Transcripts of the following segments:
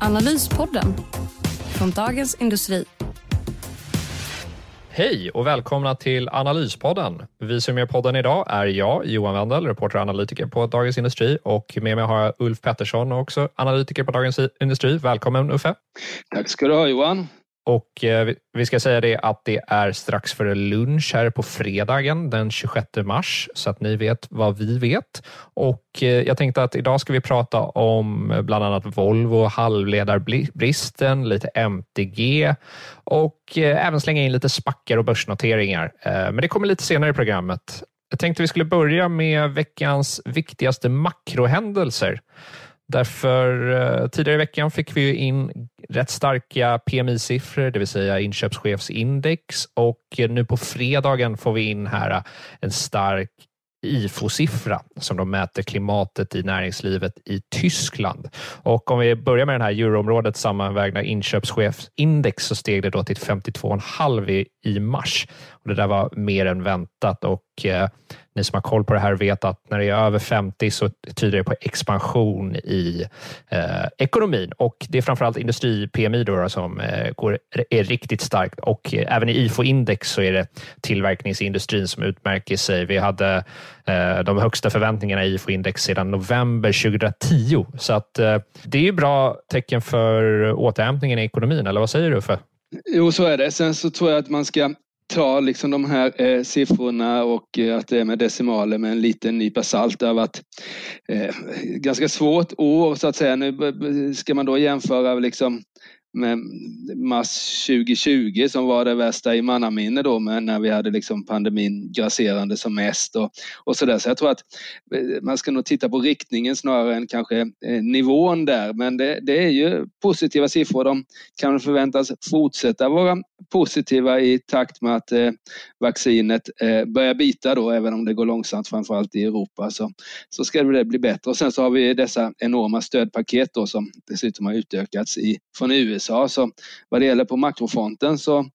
Analyspodden från Dagens Industri. Hej och välkomna till Analyspodden. Vi som gör podden idag är jag, Johan Wendel, reporter och analytiker på Dagens Industri och med mig har jag Ulf Pettersson, också analytiker på Dagens Industri. Välkommen Uffe! Tack ska du ha Johan! Och eh, vi ska säga det att det är strax före lunch här på fredagen den 26 mars så att ni vet vad vi vet. Och eh, jag tänkte att idag ska vi prata om eh, bland annat Volvo, halvledarbristen, lite MTG och även slänga in lite spackar och börsnoteringar. Men det kommer lite senare i programmet. Jag tänkte vi skulle börja med veckans viktigaste makrohändelser. Därför eh, tidigare i veckan fick vi in rätt starka PMI-siffror, det vill säga inköpschefsindex och eh, nu på fredagen får vi in här eh, en stark IFO-siffra som de mäter klimatet i näringslivet i Tyskland. Och om vi börjar med den här euroområdet sammanvägda inköpschefsindex så steg det då till 52,5 i mars. Och det där var mer än väntat och eh, ni som har koll på det här vet att när det är över 50 så tyder det på expansion i eh, ekonomin och det är framförallt industri-PMI då, som eh, går, är riktigt starkt och eh, även i IFO-index så är det tillverkningsindustrin som utmärker sig. Vi hade eh, de högsta förväntningarna i IFO-index sedan november 2010 så att eh, det är ju bra tecken för återhämtningen i ekonomin, eller vad säger du Uffe? Jo, så är det. Sen så tror jag att man ska ta liksom de här eh, siffrorna och eh, att det är med decimaler med en liten nypa salt. Det har varit eh, ganska svårt år så att säga. Nu ska man då jämföra liksom med mars 2020 som var det värsta i mannaminne då men när vi hade liksom pandemin grasserande som mest och, och så där. Så jag tror att eh, man ska nog titta på riktningen snarare än kanske eh, nivån där. Men det, det är ju positiva siffror. De kan förväntas fortsätta vara positiva i takt med att eh, vaccinet eh, börjar bita då, även om det går långsamt framförallt i Europa så, så ska det bli bättre. Och sen så har vi dessa enorma stödpaket då som dessutom har utökats i, från USA Så vad det gäller på makrofronten så,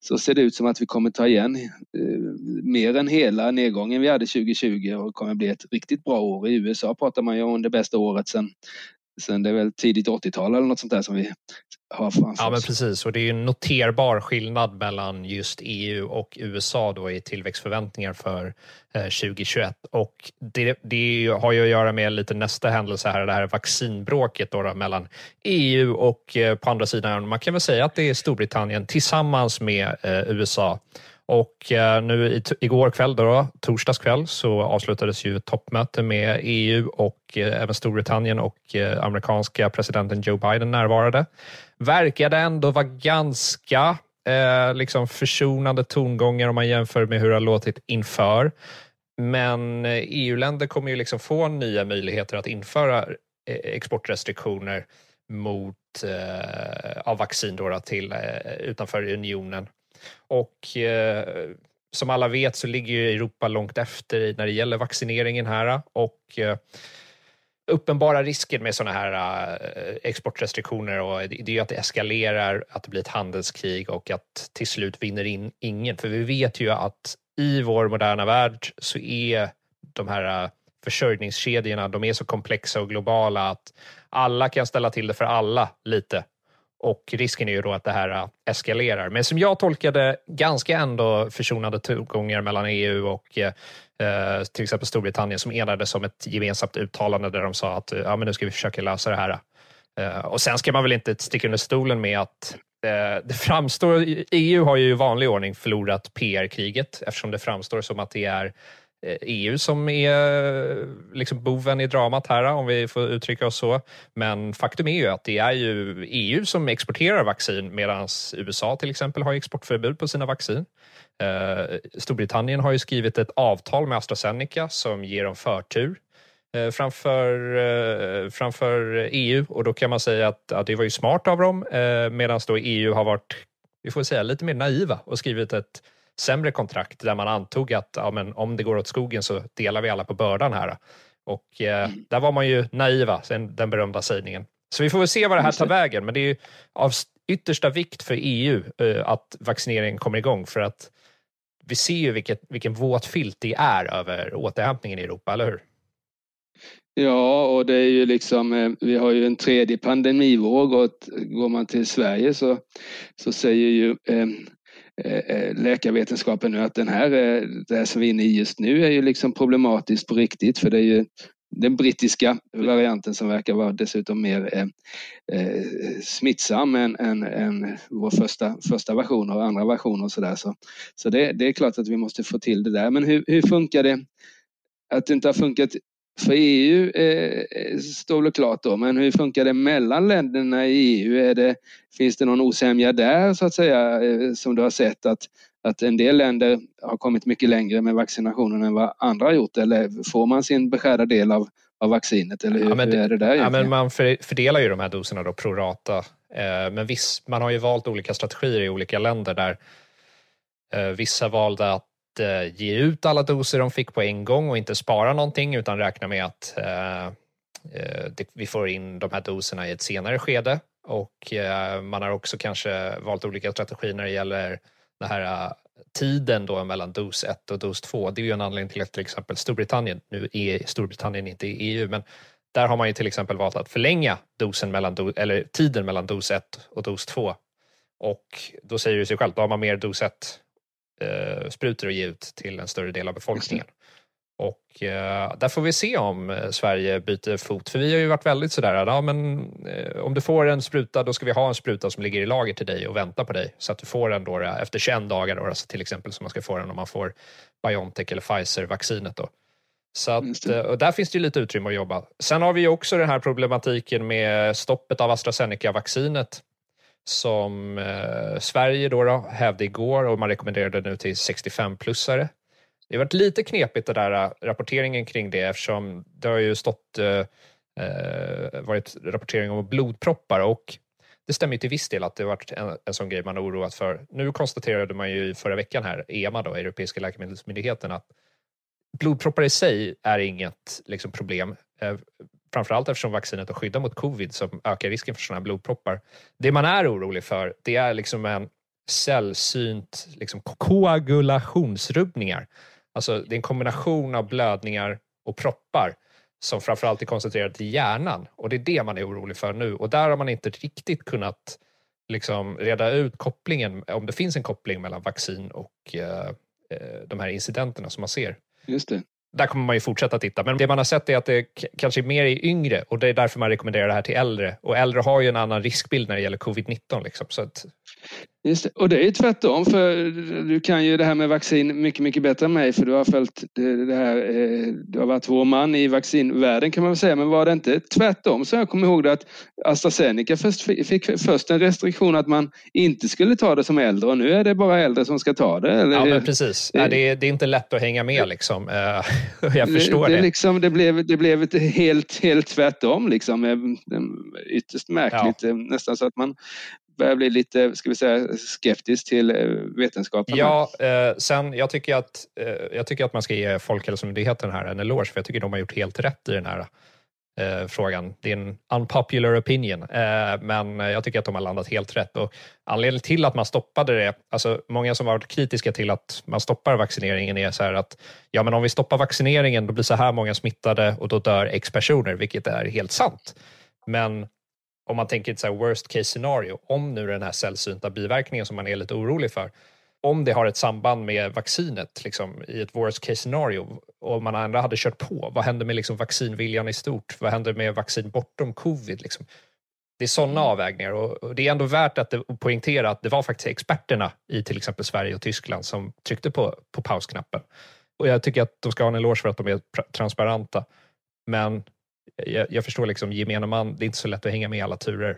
så ser det ut som att vi kommer ta igen eh, mer än hela nedgången vi hade 2020 och det kommer bli ett riktigt bra år. I USA pratar man ju om det bästa året sedan sen det är väl tidigt 80-tal eller något sånt där som vi har framför Ja, men precis. Och det är en noterbar skillnad mellan just EU och USA då i tillväxtförväntningar för 2021. Eh, och det, det har ju att göra med lite nästa händelse här, det här vaccinbråket då, då mellan EU och eh, på andra sidan, man kan väl säga att det är Storbritannien tillsammans med eh, USA och eh, nu i, igår kväll, då, torsdags kväll, så avslutades ju toppmöte med EU och eh, även Storbritannien och eh, amerikanska presidenten Joe Biden närvarade. Verkade ändå vara ganska eh, liksom försonande tongångar om man jämför med hur det har låtit inför. Men e EU-länder kommer ju liksom få nya möjligheter att införa exportrestriktioner mot eh, av vaccin då, till eh, utanför unionen. Och eh, som alla vet så ligger ju Europa långt efter när det gäller vaccineringen här och eh, uppenbara risken med sådana här eh, exportrestriktioner och det är ju att det eskalerar, att det blir ett handelskrig och att till slut vinner in ingen. För vi vet ju att i vår moderna värld så är de här eh, försörjningskedjorna, de är så komplexa och globala att alla kan ställa till det för alla lite och risken är ju då att det här äh, eskalerar. Men som jag tolkade ganska ändå försonade tongångar mellan EU och eh, till exempel Storbritannien som enades om ett gemensamt uttalande där de sa att ja, men nu ska vi försöka lösa det här. Eh, och sen ska man väl inte sticka under stolen med att eh, det framstår, EU har ju i vanlig ordning förlorat PR-kriget eftersom det framstår som att det är Eh, EU som är eh, liksom boven i dramat här, om vi får uttrycka oss så. Men faktum är ju att det är ju EU som exporterar vaccin medan USA till exempel har exportförbud på sina vaccin. Eh, Storbritannien har ju skrivit ett avtal med AstraZeneca som ger dem förtur framför, framför EU och då kan man säga att att det var ju smart av dem medan då EU har varit, vi får säga lite mer naiva och skrivit ett sämre kontrakt där man antog att ja, men om det går åt skogen så delar vi alla på bördan här. Och eh, mm. där var man ju naiva, den berömda sägningen. Så vi får väl se vad det här tar vägen, men det är ju av yttersta vikt för EU eh, att vaccineringen kommer igång för att vi ser ju vilket, vilken våt filt det är över återhämtningen i Europa, eller hur? Ja, och det är ju liksom, eh, vi har ju en tredje pandemivåg och går man till Sverige så, så säger ju eh, Eh, eh, läkarvetenskapen nu att den här, eh, det här som vi är inne i just nu är ju liksom problematiskt på riktigt för det är ju den brittiska varianten som verkar vara dessutom mer eh, smittsam än, än, än vår första, första version och andra versioner och sådär. Så, så det, det är klart att vi måste få till det där. Men hur, hur funkar det? Att det inte har funkat för EU eh, står väl klart då, men hur funkar det mellan länderna i EU? Är det, finns det någon osämja där så att säga eh, som du har sett att, att en del länder har kommit mycket längre med vaccinationen än vad andra har gjort eller får man sin beskärda del av, av vaccinet eller hur, ja, det, hur är det där ja, men Man fördelar ju de här doserna då pro rata. Eh, men viss, man har ju valt olika strategier i olika länder där eh, vissa valde att eh, ge ut alla doser de fick på en gång och inte spara någonting utan räkna med att eh, eh, det, vi får in de här doserna i ett senare skede. Och eh, man har också kanske valt olika strategier när det gäller den här eh, tiden då mellan dos 1 och dos 2. Det är ju en anledning till att till exempel Storbritannien, nu är Storbritannien inte i EU, men där har man ju till exempel valt att förlänga dosen mellan do, eller tiden mellan dos 1 och dos 2. Och då säger det sig självt, då har man mer dos 1 sprutor att ge ut till en större del av befolkningen. Och eh, där får vi se om eh, Sverige byter fot. För vi har ju varit väldigt sådär, ja, men, eh, om du får en spruta då ska vi ha en spruta som ligger i lager till dig och väntar på dig. Så att du får den då, efter 21 dagar, då, alltså till exempel som man ska få den om man får Biontech eller Pfizer-vaccinet. Då. Så att, eh, och där finns det lite utrymme att jobba. Sen har vi också den här problematiken med stoppet av AstraZeneca-vaccinet som eh, Sverige då, då hävde igår och man rekommenderade nu till 65-plussare. Det har varit lite knepigt det där eh, rapporteringen kring det eftersom det har ju stått eh, eh varit rapportering om blodproppar och det stämmer till viss del att det varit en, en sån grej man har oroat för. Nu konstaterade man ju förra veckan här, EMA då, Europeiska läkemedelsmyndigheten, att blodproppar i sig är inget liksom, problem. Eh, Framförallt eftersom vaccinet har skyddat mot covid som ökar risken för sådana blodproppar. Det man är orolig för, det är liksom en sällsynt liksom, koagulationsrubbningar Alltså det är en kombination av blödningar och proppar som framförallt är koncentrerade till hjärnan och det är det man är orolig för nu och där har man inte riktigt kunnat liksom reda ut kopplingen, om det finns en koppling mellan vaccin och eh, eh de här incidenterna som man ser. Just det. Där kommer man ju fortsätta titta, men det man har sett är att det kanske är mer i yngre och det är därför man rekommenderar det här till äldre. Och äldre har ju en annan riskbild när det gäller covid-19. Liksom, så att Just det. Och det är ju tvärtom för du kan ju det här med vaccin mycket, mycket bättre än mig för du har följt det här. Eh, du har varit vår man i vaccinvärlden kan man väl säga. Men var det inte tvärtom så jag kommer ihåg det att AstraZeneca först fick först en restriktion att man inte skulle ta det som äldre och nu är det bara äldre som ska ta det. Eller? Ja, men precis. Det, det, är, det är inte lätt att hänga med liksom. Eh, jag förstår det. Det, liksom, det, blev, det blev ett helt, helt tvärtom liksom. Ytterst märkligt. Ja. Nästan så att man börjar bli lite ska vi säga, skeptisk till eh, vetenskapen. Ja, eh, sen jag tycker, att, eh, jag tycker att man ska ge Folkhälsomyndigheten här en eloge för jag tycker de har gjort helt rätt i den här eh, frågan. Det är en unpopular opinion, eh, men jag tycker att de har landat helt rätt. Och anledningen till att man stoppade det, alltså många som varit kritiska till att man stoppar vaccineringen är så här att ja, men om vi stoppar vaccineringen då blir så här många smittade och då dör x personer, vilket är helt sant. Men om man tänker ett så worst case scenario, om nu den här sällsynta biverkningen som man är lite orolig för, om det har ett samband med vaccinet liksom, i ett worst case scenario och man ändå hade kört på, vad händer med liksom, vaccinviljan i stort? Vad händer med vaccin bortom covid? Liksom? Det är sådana mm. avvägningar och det är ändå värt att poängtera att det var faktiskt experterna i till exempel Sverige och Tyskland som tryckte på, på pausknappen. Och jag tycker att de ska ha en eloge för att de är transparenta. Men jag, jag förstår liksom gemene man, det är inte så lätt att hänga med i alla turer.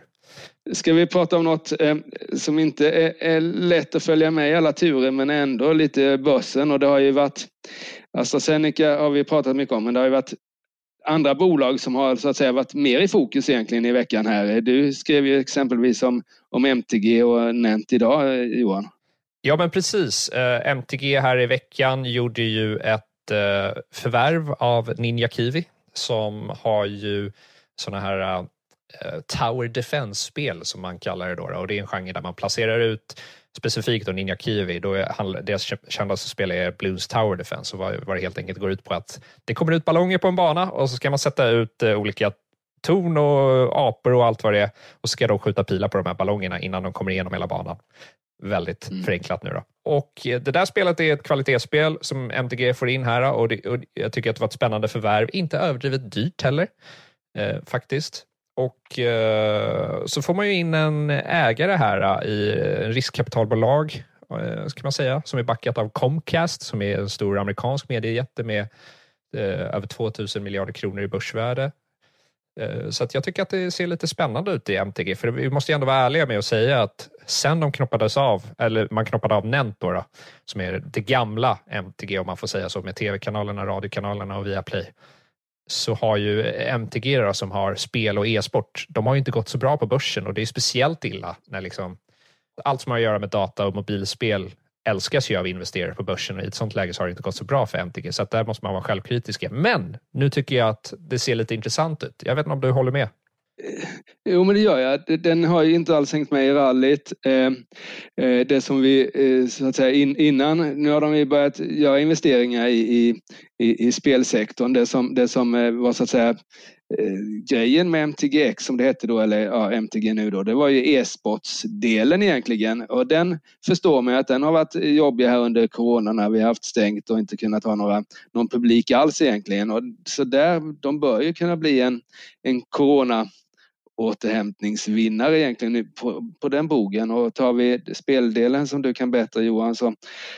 Ska vi prata om något eh, som inte är, är, lätt att följa med i alla turer men ändå lite börsen och det har ju varit AstraZeneca har vi pratat mycket om men det har ju varit andra bolag som har så att säga varit mer i fokus egentligen i veckan här. Du skrev ju exempelvis om, om MTG och Nent idag, Johan. Ja, men precis. Uh, MTG här i veckan gjorde ju ett uh, förvärv av Ninja Kiwi som har ju såna här uh, Tower Defense-spel som man kallar det då, och det är en genre där man placerar ut specifikt då Ninja Kiwi, då är, deras kändaste spel är Blues Tower Defense och vad, det helt enkelt går ut på att det kommer ut ballonger på en bana och så ska man sätta ut eh, olika torn och apor och allt vad det är och så ska de skjuta pilar på de här ballongerna innan de kommer igenom hela banan. Väldigt mm. förenklat nu då. Och det där spelet är ett kvalitetsspel som MTG får in här och, det, och jag tycker att det var ett spännande förvärv. Inte överdrivet dyrt heller, eh, faktiskt. Och eh, så får man ju in en ägare här eh, i riskkapitalbolag, eh, ska man säga, som är backat av Comcast som är en stor amerikansk mediejätte med eh, över 2000 miljarder kronor i börsvärde. Eh, så att jag tycker att det ser lite spännande ut i MTG, för vi måste ju ändå vara ärliga med att säga att sen de knoppades av, eller man knoppade av Nent då, då som är det gamla MTG om man får säga så, med tv-kanalerna, radiokanalerna och Viaplay, så har ju MTG då, som har spel och e-sport, de har ju inte gått så bra på börsen och det är speciellt illa när liksom allt som har att göra med data och mobilspel älskas ju av investerare på börsen och i ett sånt läge så har det inte gått så bra för MTG så att där måste man vara självkritisk. Men nu tycker jag att det ser lite intressant ut. Jag vet inte om du håller med? Eh, jo, men det gör jag. Den har ju inte alls hängt med i rallyt. Eh, eh, det som vi, så att säga, innan, nu har de ju börjat göra investeringar i, i, i spelsektorn. Det som, det som var så att säga Eh, grejen med MTGX som det hette då, eller ja, MTG nu då, det var ju e-sportsdelen egentligen. Och den förstår man att den har varit jobbig här under corona när vi har haft stängt och inte kunnat ha några, någon publik alls egentligen. Och så där, de bör ju kunna bli en, en corona återhämtningsvinnare egentligen på, på den bogen. Och tar vi speldelen som du kan berätta Johan så,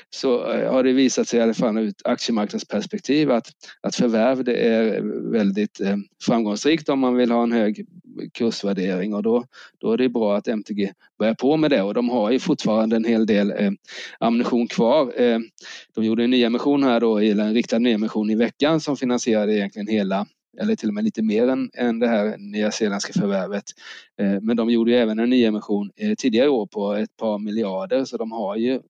så eh, har det visat sig i alla fall ur ett aktiemarknadsperspektiv att, att förvärv det är väldigt eh, framgångsrikt om man vill ha en hög kursvärdering. Och då, då är det bra att MTG börjar på med det. Och de har ju fortfarande en hel del eh, ammunition kvar. Eh, de gjorde en nyemission här då, eller en riktad nyemission i veckan som finansierade egentligen hela eller till och med lite mer än, än det här nyzeeländska förvärvet. Eh, men de gjorde ju även en nyemission eh, tidigare år på ett par miljarder så de har ju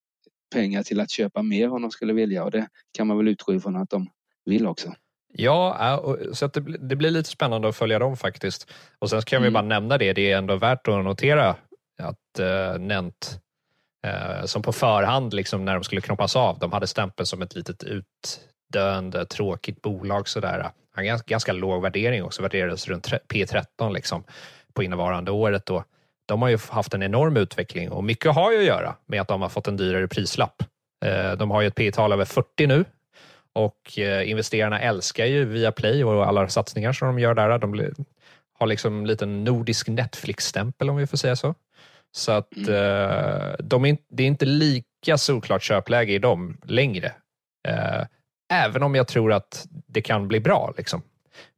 pengar till att köpa mer om de skulle vilja och det kan man väl utgå ifrån att de vill också. Ja, så det, det blir lite spännande att följa dem faktiskt. Och sen kan vi mm. bara nämna det, det är ändå värt att notera att uh, Nent uh, som på förhand liksom när de skulle knoppas av, de hade stämpeln som ett litet utdöende tråkigt bolag sådär. Han har ganska låg värdering också, värderades runt P13 liksom på innevarande året. Då. De har ju haft en enorm utveckling och mycket har ju att göra med att de har fått en dyrare prislapp. Eh, de har ju ett P tal över 40 nu och eh, investerarna älskar ju Viaplay och alla satsningar som de gör där. De har liksom en liten nordisk Netflix-stämpel om vi får säga så. Så att mm. Eh, de är, det är inte lika solklart köpläge i dem längre. Även om jag tror att det kan bli bra. Liksom.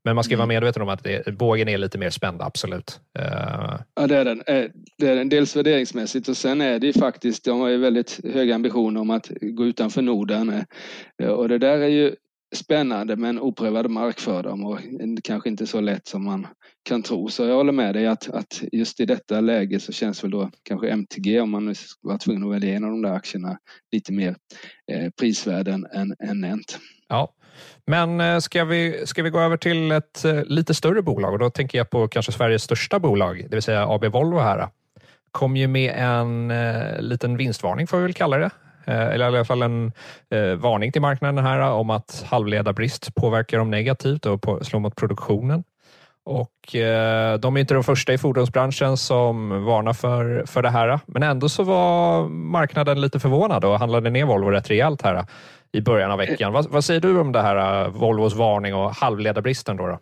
Men man ska mm. vara medveten om att det, bågen är lite mer spänd, absolut. Uh... Ja, det är den. Eh, det är den. Dels värderingsmässigt och sen är det ju faktiskt, de har ju väldigt höga ambitioner om att gå utanför Norden. Eh, och det där är ju spännande men oprövad mark för dem och kanske inte så lätt som man kan tro. Så jag håller med dig att, att just i detta läge så känns väl då kanske MTG om man var tvungen att välja en av de där aktierna lite mer eh, prisvärd än, än Nent. Ja, men eh, ska vi, ska vi gå över till ett eh, lite större bolag och då tänker jag på kanske Sveriges största bolag, det vill säga AB Volvo här. Kom ju med en eh, liten vinstvarning får vi väl kalla det eller i alla fall en eh, varning till marknaden här om att halvledarbrist påverkar dem negativt och slår mot produktionen. Och eh, de är inte de första i fordonsbranschen som varnar för, för det här. Men ändå så var marknaden lite förvånad och handlade ner Volvo rätt rejält här i början av veckan. Vad, vad säger du om det här Volvos varning och halvledarbristen? Då, då?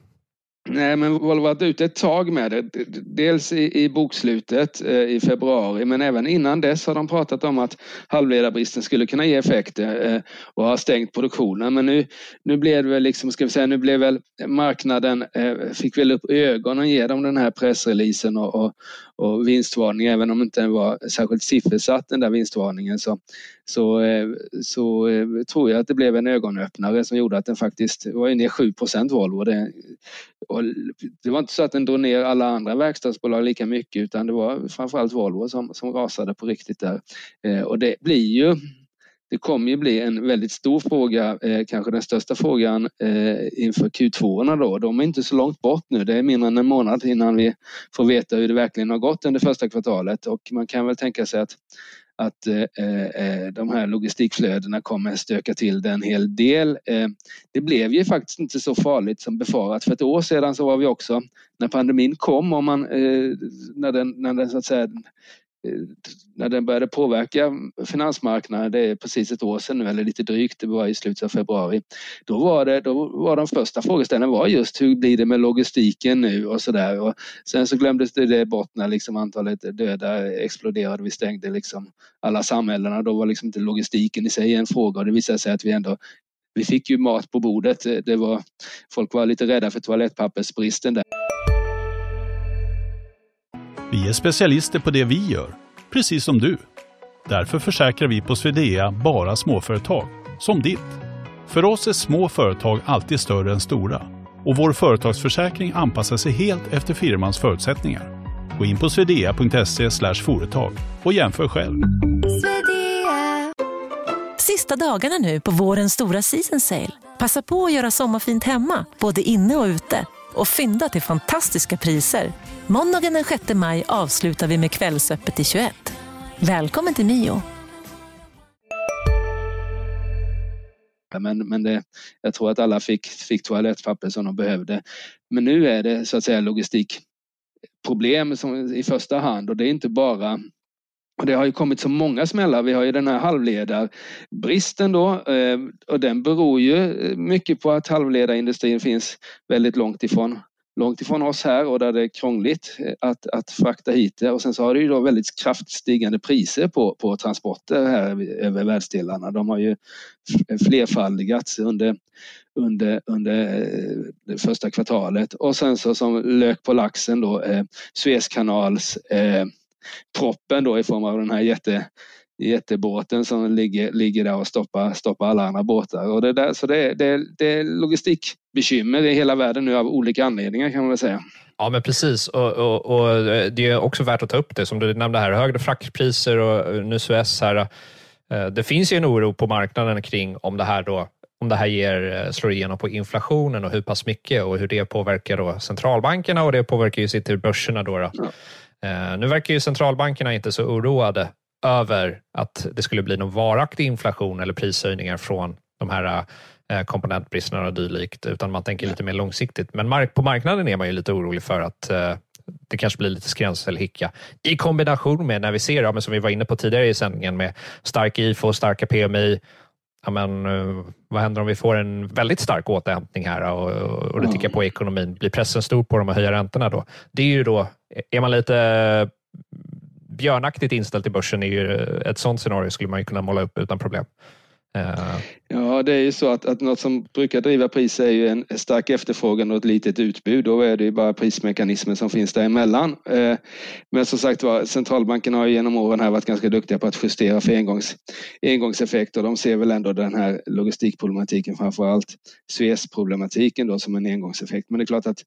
Nej, men Volvo har varit ute ett tag med det. Dels i, i bokslutet eh, i februari, men även innan dess har de pratat om att halvledarbristen skulle kunna ge effekter eh, och har stängt produktionen. Men nu, nu blev det väl liksom, ska vi säga, nu blev väl marknaden, eh, fick väl upp ögonen genom den här pressreleasen och, och, och vinstvarning, även om den inte var särskilt siffersatt den där vinstvarningen så, så, eh, så eh, tror jag att det blev en ögonöppnare som gjorde att den faktiskt var ner 7 Volvo. Det, det var inte så att den drog ner alla andra verkstadsbolag lika mycket utan det var framförallt Volvo som, som rasade på riktigt där. Eh, och det blir ju det kommer ju bli en väldigt stor fråga, eh, kanske den största frågan eh, inför Q2. Då. De är inte så långt bort nu. Det är mindre än en månad innan vi får veta hur det verkligen har gått under första kvartalet och man kan väl tänka sig att att eh, eh, de här logistikflödena kommer stöka till det en hel del. Eh, det blev ju faktiskt inte så farligt som befarat. För ett år sedan så var vi också, när pandemin kom, om man, eh, när, den, när den så att säga Eh, när den började påverka finansmarknaden, det är precis ett år sedan nu eller lite drygt, det var i slutet av februari. Då var, det, då var de första frågeställningarna var just hur blir det med logistiken nu och sådär. Sen så glömdes det, det bort när liksom antalet döda exploderade. Vi stängde liksom alla samhällena. Då var liksom inte logistiken i sig en fråga och det visade sig att vi ändå vi fick ju mat på bordet. Det var, folk var lite rädda för toalettpappersbristen där. Vi är specialister på det vi gör, precis som du. Därför försäkrar vi på Swedea bara småföretag, som ditt. För oss är små företag alltid större än stora och vår företagsförsäkring anpassar sig helt efter firmans förutsättningar. Gå in på swedea.se företag och jämför själv. Sista dagarna nu på vårens stora season sale. Passa på att göra sommarfint hemma, både inne och ute och fynda till fantastiska priser. Måndagen den 6 maj avslutar vi med Kvällsöppet i 21. Välkommen till Mio. Men, men det, jag tror att alla fick, fick toalettpapper som de behövde. Men nu är det så att säga logistikproblem som, i första hand och det är inte bara och det har ju kommit så många smällar. Vi har ju den här halvledarbristen då eh, och den beror ju eh, mycket på att halvledarindustrin finns väldigt långt ifrån långt ifrån oss här och där det är krångligt eh, att, att frakta hit det. Och sen så har det ju då väldigt kraftigt stigande priser på, på transporter här över världsdelarna. De har ju flerfaldigats under, under, under det första kvartalet. Och sen så som lök på laxen då eh, Suezkanals eh, proppen då i form av den här jätte, jättebåten som ligger, ligger där och stoppar, stoppar alla andra båtar. Och det där, så det, det, det är logistikbekymmer i hela världen nu av olika anledningar kan man väl säga. Ja, men precis. Och, och, och, det är också värt att ta upp det som du nämnde här, högre fraktpriser och nu Suez här. Eh, det finns ju en oro på marknaden kring om det här då om det här ger, eh, slår igenom på inflationen och hur pass mycket och hur det påverkar då centralbankerna och det påverkar ju sitt börserna. Då, då. Ja. Eh, nu verkar ju centralbankerna inte så oroade över att det skulle bli någon varaktig inflation eller prishöjningar från de här eh, komponentbristerna och dylikt, utan man tänker lite mer långsiktigt. Men på marknaden är man ju lite orolig för att eh, det kanske blir lite skrämselhicka i kombination med när vi ser, ja, som vi var inne på tidigare i sändningen, med stark IFO, starka PMI, ja, men, vad händer om vi får en väldigt stark återhämtning här och, och det tickar på ekonomin? Blir pressen stor på dem att höja räntorna då? Det är ju då, är man lite björnaktigt inställd till börsen är ju ett sånt scenario skulle man ju kunna måla upp utan problem. Eh, ja, det är ju så att, att något som brukar driva pris är ju en stark efterfrågan och ett litet utbud. Då är det ju bara prismekanismen som finns däremellan. Eh, men som sagt var, centralbanken har genom åren här varit ganska duktiga på att justera för engångs, engångseffekter. De ser väl ändå den här logistikproblematiken, framför allt Suez-problematiken då som en engångseffekt. Men det är klart att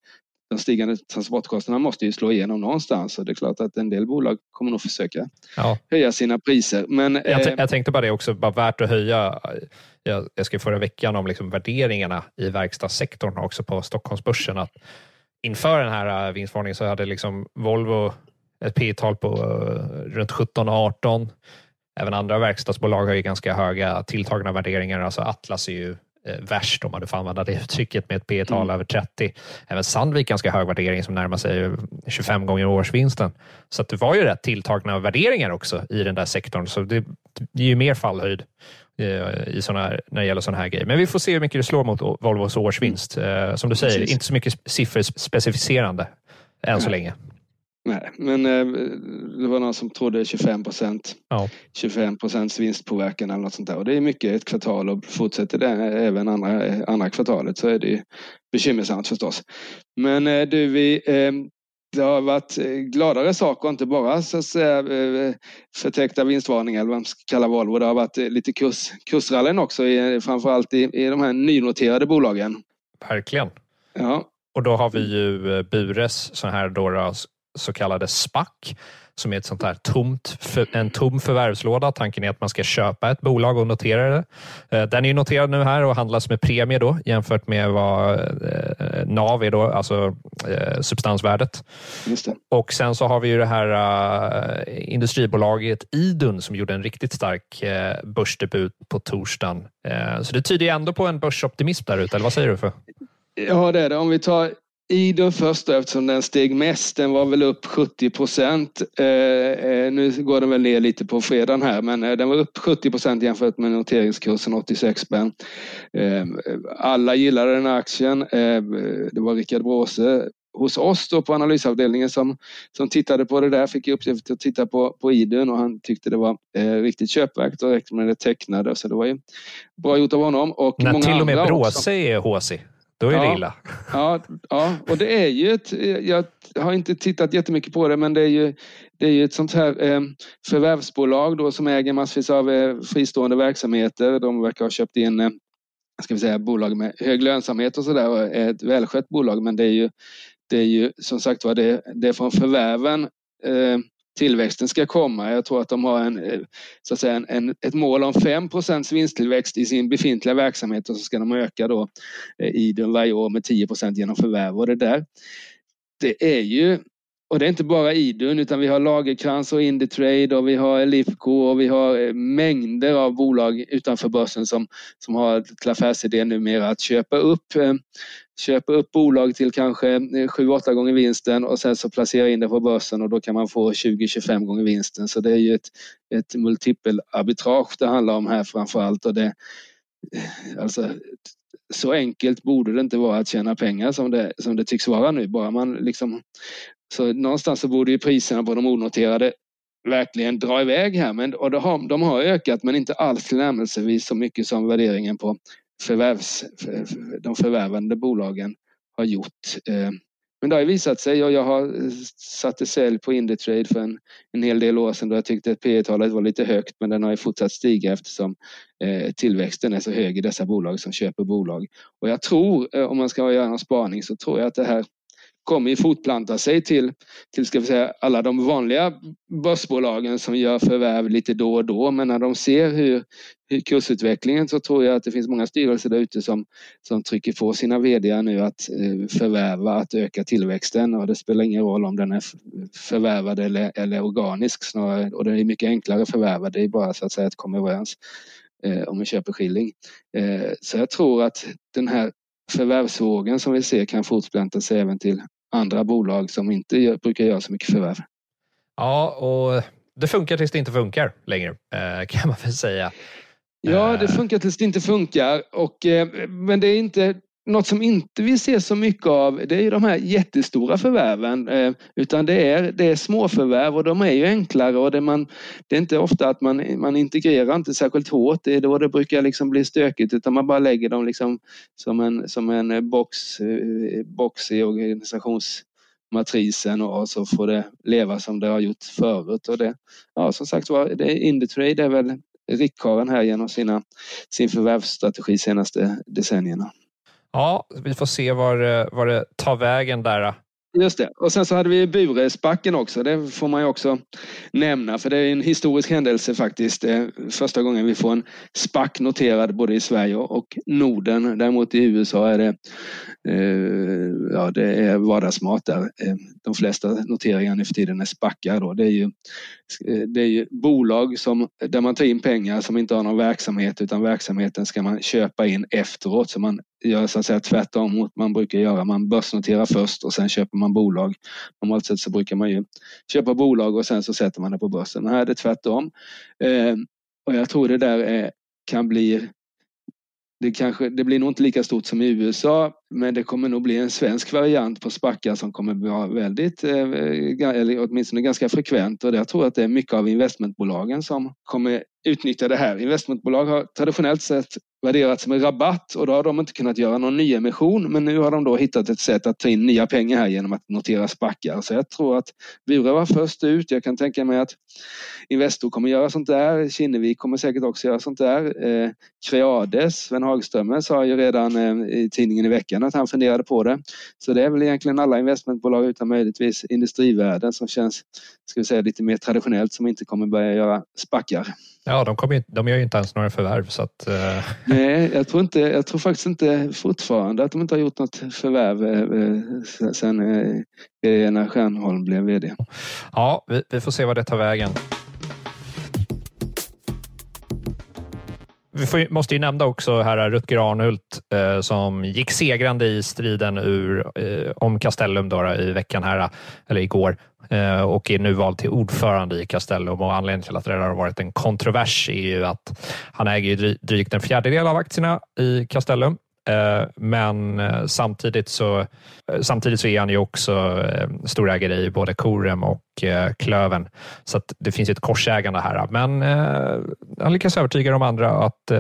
de stigande transportkostnaderna måste ju slå igenom någonstans och det är klart att en del bolag kommer nog försöka ja. höja sina priser. Men, jag, eh, jag, tänkte bara det också, bara värt att höja. Jag, jag skrev förra veckan om liksom värderingarna i verkstadssektorn också på Stockholmsbörsen. Att inför den här eh, vinstvarningen så hade liksom Volvo ett P tal på uh, runt 17-18. Även andra verkstadsbolag har ju ganska höga tilltagna värderingar. Alltså Atlas är ju eh, värst om man får använda det uttrycket med ett P tal mm. över 30. Även Sandvik ganska hög värdering som närmar sig 25 gånger årsvinsten. Så att det var ju rätt tilltagna värderingar också i den där sektorn. Så det, det är ju mer fallhöjd eh, i såna när det gäller sådana här grejer. Men vi får se hur mycket det slår mot Volvos årsvinst. Mm. Som du säger, Precis. inte så mycket sifferspecificerande än mm. så länge. Nej, men eh, det var någon som trodde 25 procent. Ja. 25 procents vinstpåverkan eller något sånt där. Och det är mycket ett kvartal och fortsätter det även andra, andra kvartalet så är det bekymmersamt förstås. Men eh, du, vi, eh, det har varit gladare saker, inte bara så att säga, förtäckta vinstvarningar eller vad man ska kalla Volvo. Det har varit lite kurs, kursrallen också, i, framförallt i, i de här nynoterade bolagen. Verkligen. Ja. Och då har vi ju Bures så här då, så kallade SPAC som är ett sånt här tomt, en tom förvärvslåda. Tanken är att man ska köpa ett bolag och notera det. Eh, den är noterad nu här och handlas med premie då jämfört med vad eh, NAV är, då, alltså eh, substansvärdet. Och sen så har vi ju det här industribolaget Idun som gjorde en riktigt stark börsdebut på torsdagen. Så det tyder ju ändå på en börsoptimism där ute, eller vad säger du? för? Ja, det är det. Om vi tar Idun först eftersom den steg mest. Den var väl upp 70 procent. Eh, eh, nu går den väl ner lite på fredagen här, men eh, den var upp 70 procent jämfört med noteringskursen 86 spänn. Eh, alla gillade den här aktien. Eh, det var Rickard Bråse hos oss då på analysavdelningen som, som tittade på det där, fick i uppgift att titta på, på Idun och han tyckte det var eh, riktigt köpvärt och räckte med det tecknade så det var ju bra gjort av honom. Och När många till och med Bråse är HC. Då är ja, det illa. Ja, ja, och det är ju ett, jag har inte tittat jättemycket på det, men det är ju, det är ju ett sånt här eh, förvärvsbolag då som äger massvis av eh, fristående verksamheter. De verkar ha köpt in eh, ska vi säga, bolag med hög lönsamhet och sådär. Ett välskött bolag, men det är ju, det är ju som sagt var det, det är från förvärven eh, tillväxten ska komma. Jag tror att de har en, eh, så att säga, en, en ett mål om 5% vinsttillväxt i sin befintliga verksamhet och så ska de öka då eh, i den varje år med 10 genom förvärv och det där. Det är ju och det är inte bara Idun utan vi har Lagerkrans och Indutrade och vi har Lifco och vi har eh, mängder av bolag utanför börsen som, som har till affärsidé numera att köpa upp köpa upp bolag till kanske eh, 7-8 gånger vinsten och sen så placera in det på börsen och då kan man få 20-25 gånger vinsten. Så det är ju ett, ett multipelarbitrage det handlar om här framför allt. Och det, eh, alltså, så enkelt borde det inte vara att tjäna pengar som det, som det tycks vara nu. Bara man liksom, så någonstans så borde ju priserna på de onoterade verkligen dra iväg här. Men, och de har, de har ökat men inte alls tillnärmelsevis så mycket som värderingen på förvärvs, de förvärvande bolagen har gjort. Eh, men det har visat sig och jag har eh, satt sälj på Indutrade för en, en hel del år sedan då jag tyckte att P talet var lite högt men den har ju fortsatt stiga eftersom eh, tillväxten är så hög i dessa bolag som köper bolag. Och jag tror, eh, om man ska göra någon spaning, så tror jag att det här kommer ju fortplanta sig till, till ska vi säga, alla de vanliga börsbolagen som gör förvärv lite då och då. Men när de ser hur, hur kursutvecklingen så tror jag att det finns många styrelser där ute som, som trycker på sina vd nu att eh, förvärva, att öka tillväxten och det spelar ingen roll om den är förvärvad eller, eller organisk snarare och det är mycket enklare att förvärva. Det är bara så att säga att komma överens eh, om en köpeskilling. Eh, så jag tror att den här förvärvsvågen som vi ser kan fortplanta sig även till andra bolag som inte gör, brukar göra så mycket förvärv. Ja, och det funkar tills det inte funkar längre eh, kan man väl säga. Ja, det eh. funkar tills det inte funkar. Och, eh, men det är inte något som inte vi ser så mycket av det är de här jättestora förvärven eh, utan det är, det är småförvärv och de är ju enklare och det, man, det är inte ofta att man, man integrerar inte särskilt hårt. Det är då det brukar liksom bli stökigt utan man bara lägger dem liksom som en, som en eh, box, eh, box i organisationsmatrisen och så får det leva som det har gjort förut. Och det, ja, som sagt var, Indutrade är väl riktkaren här genom sina, sin förvärvsstrategi senaste decennierna. Ja, vi får se var, eh, var det tar vägen där. Eh. Just det. Och sen så hade vi Buresbacken också. Det får man ju också nämna för det är en historisk händelse faktiskt. Eh, första gången vi får en SPAC noterad både i Sverige och Norden. Däremot i USA är det, Eh, ja, det är vardagsmat där. Eh, de flesta noteringar nu för tiden är SPACar. Då. Det, är ju, eh, det är ju bolag som, där man tar in pengar som inte har någon verksamhet utan verksamheten ska man köpa in efteråt. Så man gör så att säga tvärtom mot man brukar göra. Man börsnoterar först och sen köper man bolag. Normalt sett så brukar man ju köpa bolag och sen så sätter man det på börsen. Här är det tvärtom. Eh, och jag tror det där är, kan bli det, kanske, det blir nog inte lika stort som i USA men det kommer nog bli en svensk variant på Spacka som kommer vara väldigt, eh, eller åtminstone ganska frekvent och jag tror att det är mycket av investmentbolagen som kommer utnyttja det här. Investmentbolag har traditionellt sett värderats med rabatt och då har de inte kunnat göra någon nyemission. Men nu har de då hittat ett sätt att ta in nya pengar här genom att notera spackar. Så jag tror att Bure var först ut. Jag kan tänka mig att Investor kommer göra sånt där. Kinnevik kommer säkert också göra sånt där. Eh, Creades, Sven Hagström sa ju redan eh, i tidningen i veckan att han funderade på det. Så det är väl egentligen alla investmentbolag utan möjligtvis Industrivärden som känns, ska vi säga, lite mer traditionellt som inte kommer börja göra spackar. Ja, de, kommer, de gör ju inte ens några förvärv. Så att, uh... Nej, jag tror, inte, jag tror faktiskt inte fortfarande att de inte har gjort något förvärv eh, sen eh, när Stjernholm blev VD. Ja, vi, vi får se vad det tar vägen. Vi får, måste ju nämna också här Rutger Arnhult eh, som gick segrande i striden ur, eh, om Castellum då, i veckan här, eller igår eh, Eh, och är nu vald till ordförande i Castellum och anledningen till att det har varit en kontrovers är ju att han äger drygt en fjärdedel av aktierna i Castellum eh, men eh, samtidigt så, samtidigt så är han ju också storägare i både Corem och Klöven. Så det finns ett korsägande här. Men han lyckas övertyga de andra att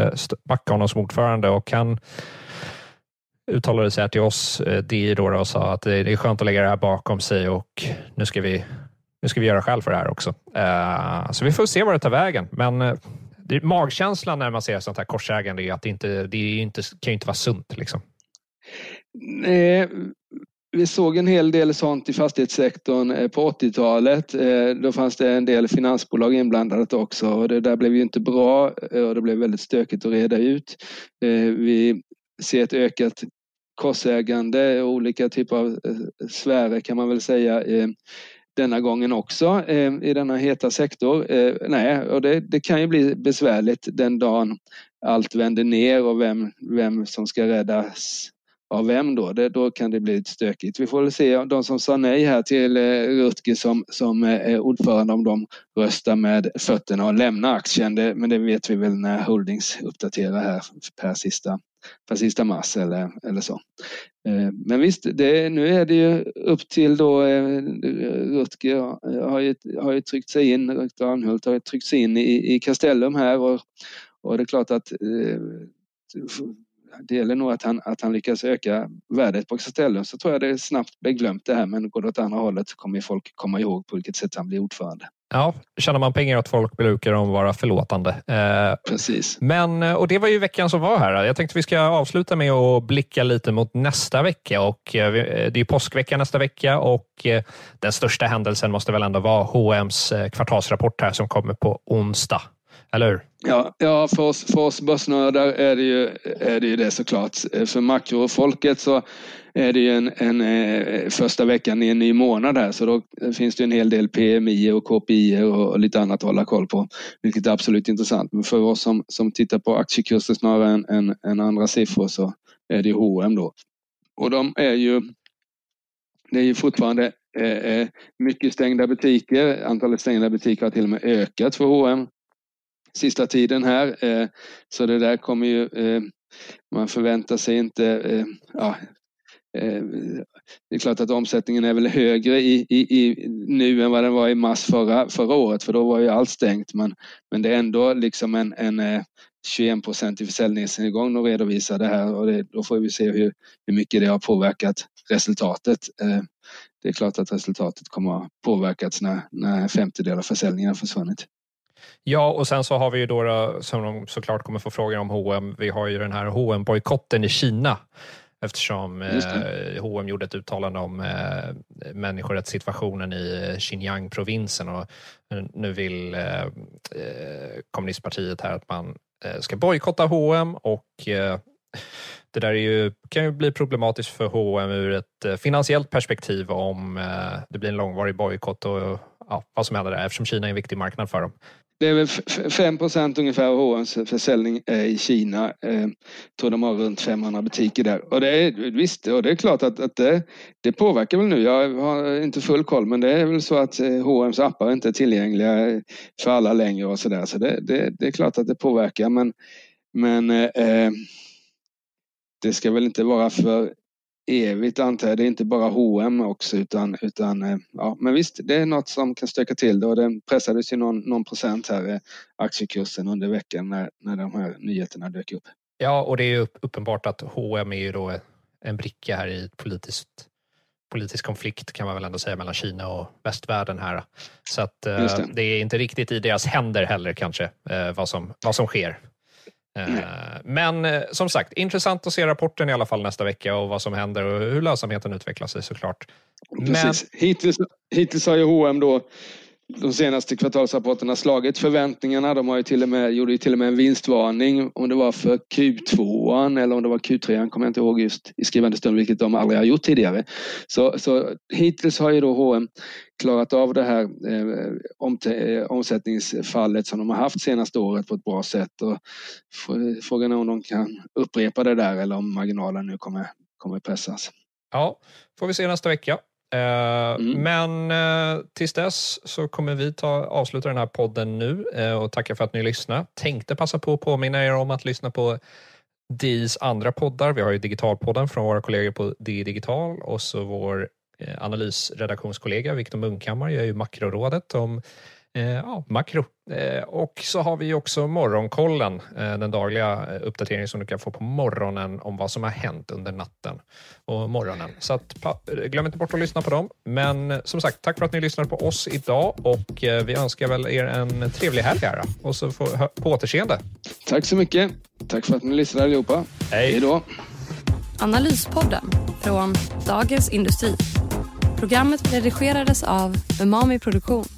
backa honom som ordförande och han uttalade sig till oss, eh, DI då, och sa att det är skönt att lägga det här bakom sig och nu ska vi, nu ska vi göra skäl för det här också. Eh, så vi får se var det tar vägen. Men eh, magkänslan när man ser sånt här korsägande är att det inte, det är inte, kan ju inte vara sunt. Liksom. Nej, vi såg en hel del sånt i fastighetssektorn på 80-talet. Då fanns det en del finansbolag inblandat också och det där blev ju inte bra och det blev väldigt stökigt att reda ut. Vi ser ett ökat korsägande, och olika typer av eh, sfärer kan man väl säga eh, denna gången också eh, i denna heta sektor. Nej, och det, det, kan ju bli besvärligt den dagen allt vänder ner och vem, vem som ska räddas av vem då? Det, då kan det bli lite stökigt. Vi får väl se de som sa nej här till Rutger som, som är ordförande om de röstar med fötterna och lämnar aktien. Det, men det vet vi väl när Holdings uppdaterar här per sista, per sista mars eller, eller så. Eh, men visst, det, nu är det ju upp till då eh, Rutger har ju, har ju tryckt sig in, Rutger Arnhult har ju tryckt sig in i, i Castellum här och, och det är klart att eh, det gäller nog att han, att han lyckas öka värdet på Castellum så tror jag det snabbt blir glömt det här men går det åt andra hållet så kommer folk komma ihåg på vilket sätt han blir ordförande. Ja, tjänar man pengar åt folk brukar de vara förlåtande. Eh, Precis. Men, och det var ju veckan som var här. Jag tänkte vi ska avsluta med att blicka lite mot nästa vecka. Och eh, det är påskvecka nästa vecka och eh, den största händelsen måste väl ändå vara H&M's kvartalsrapport här som kommer på onsdag eller hur? Ja, ja för, oss, för oss börsnördar är det, ju, är det ju det såklart. För makrofolket så är det ju en, en eh, första veckan i en ny månad här så då finns det en hel del PMI och KPI och, lite annat att hålla koll på. Vilket är absolut intressant. Men för oss som, som tittar på aktiekurser snarare än, än, än andra siffror så är det H&M då. Och de är ju det är ju fortfarande eh, eh, mycket stängda butiker. Antalet stängda butiker har till och med ökat för H&M sista tiden här. Eh, så det där kommer ju, eh, man förväntar sig inte, eh, ja, det är klart att omsättningen är väl högre i, i, i, nu än vad den var i mars förra, förra året för då var ju allt stängt men, men det är ändå liksom en, en 21 procentig försäljningsnedgång de redovisade här och det, då får vi se hur, hur mycket det har påverkat resultatet. Det är klart att resultatet kommer att påverkas när, när en femtedel av försäljningen har försvunnit. Ja, och sen så har vi ju då, som de såklart kommer få frågor om H&M. vi har ju den här hm bojkotten i Kina eftersom eh, H&M gjorde ett uttalande om eh, människorättssituationen i Xinjiang-provinsen och nu vill eh, eh, kommunistpartiet här att man eh, ska bojkotta H&M och eh, det där är ju, kan ju bli problematiskt för H&M ur ett eh, finansiellt perspektiv om det blir en långvarig bojkott och ja, vad som händer där eftersom Kina är en viktig marknad för dem. Det är väl 5 procent ungefär av H&M's försäljning är i Kina. Jag tror de har runt 500 butiker där. Och det är, visst, och det är klart att, att det, det, påverkar väl nu. Jag har inte full koll men det är väl så att eh, H&M's appar inte är tillgängliga eh, för alla längre och sådär. Så det, det, det, är klart att det påverkar men, men eh, det ska väl inte vara för evigt antar jag. Det är inte bara H&M också utan, utan eh, ja, men visst, det är något som kan stöka till det och den pressades ju någon, någon procent här, aktiekursen under veckan när, när de här nyheterna dök upp. Ja, och det är ju uppenbart att H&M är ju då en bricka här i politiskt politisk konflikt kan man väl ändå säga mellan Kina och västvärlden här. Så att eh, det. det. är inte riktigt i deras händer heller kanske eh, vad, som, vad som sker. Eh, men eh, som sagt, intressant att se rapporten i alla fall nästa vecka och vad som händer och hur lönsamheten utvecklar sig såklart. Precis. Men... Hittills, hittills har ju H&M då de senaste kvartalsrapporterna slagit förväntningarna. De har ju till och med, gjorde ju till och med en vinstvarning om det var för Q2 eller om det var Q3, kommer jag inte ihåg just i skrivande stund, vilket de aldrig har gjort tidigare. Så, så hittills har ju då H&M klarat av det här eh, om, eh, omsättningsfallet som de har haft senaste året på ett bra sätt. Och frågan är om de kan upprepa det där eller om marginalen nu kommer, kommer pressas. Ja, får vi se nästa vecka. Eh, mm. Men uh, tills dess så kommer vi ta, avsluta den här podden nu uh, och tacka för att ni lyssnade. Tänkte passa på att påminna er om att lyssna på DIs andra poddar. Vi har ju Digitalpodden från våra kollegor på DI Digital och så vår analysredaktionskollega Viktor Munkhammar gör ju Makrorådet om ja, makro Eh, och så har vi också Morgonkollen, eh, den dagliga eh, uppdateringen som du kan få på morgonen om vad som har hänt under natten och morgonen. Så att, glöm inte bort att lyssna på dem. Men som sagt, tack för att ni lyssnade på oss idag och vi önskar väl er en trevlig helg här och så på återseende. Tack så mycket. Tack för att ni lyssnade allihopa. Hej. Hej då. Analyspodden från Dagens Industri. Programmet redigerades av Umami Produktion.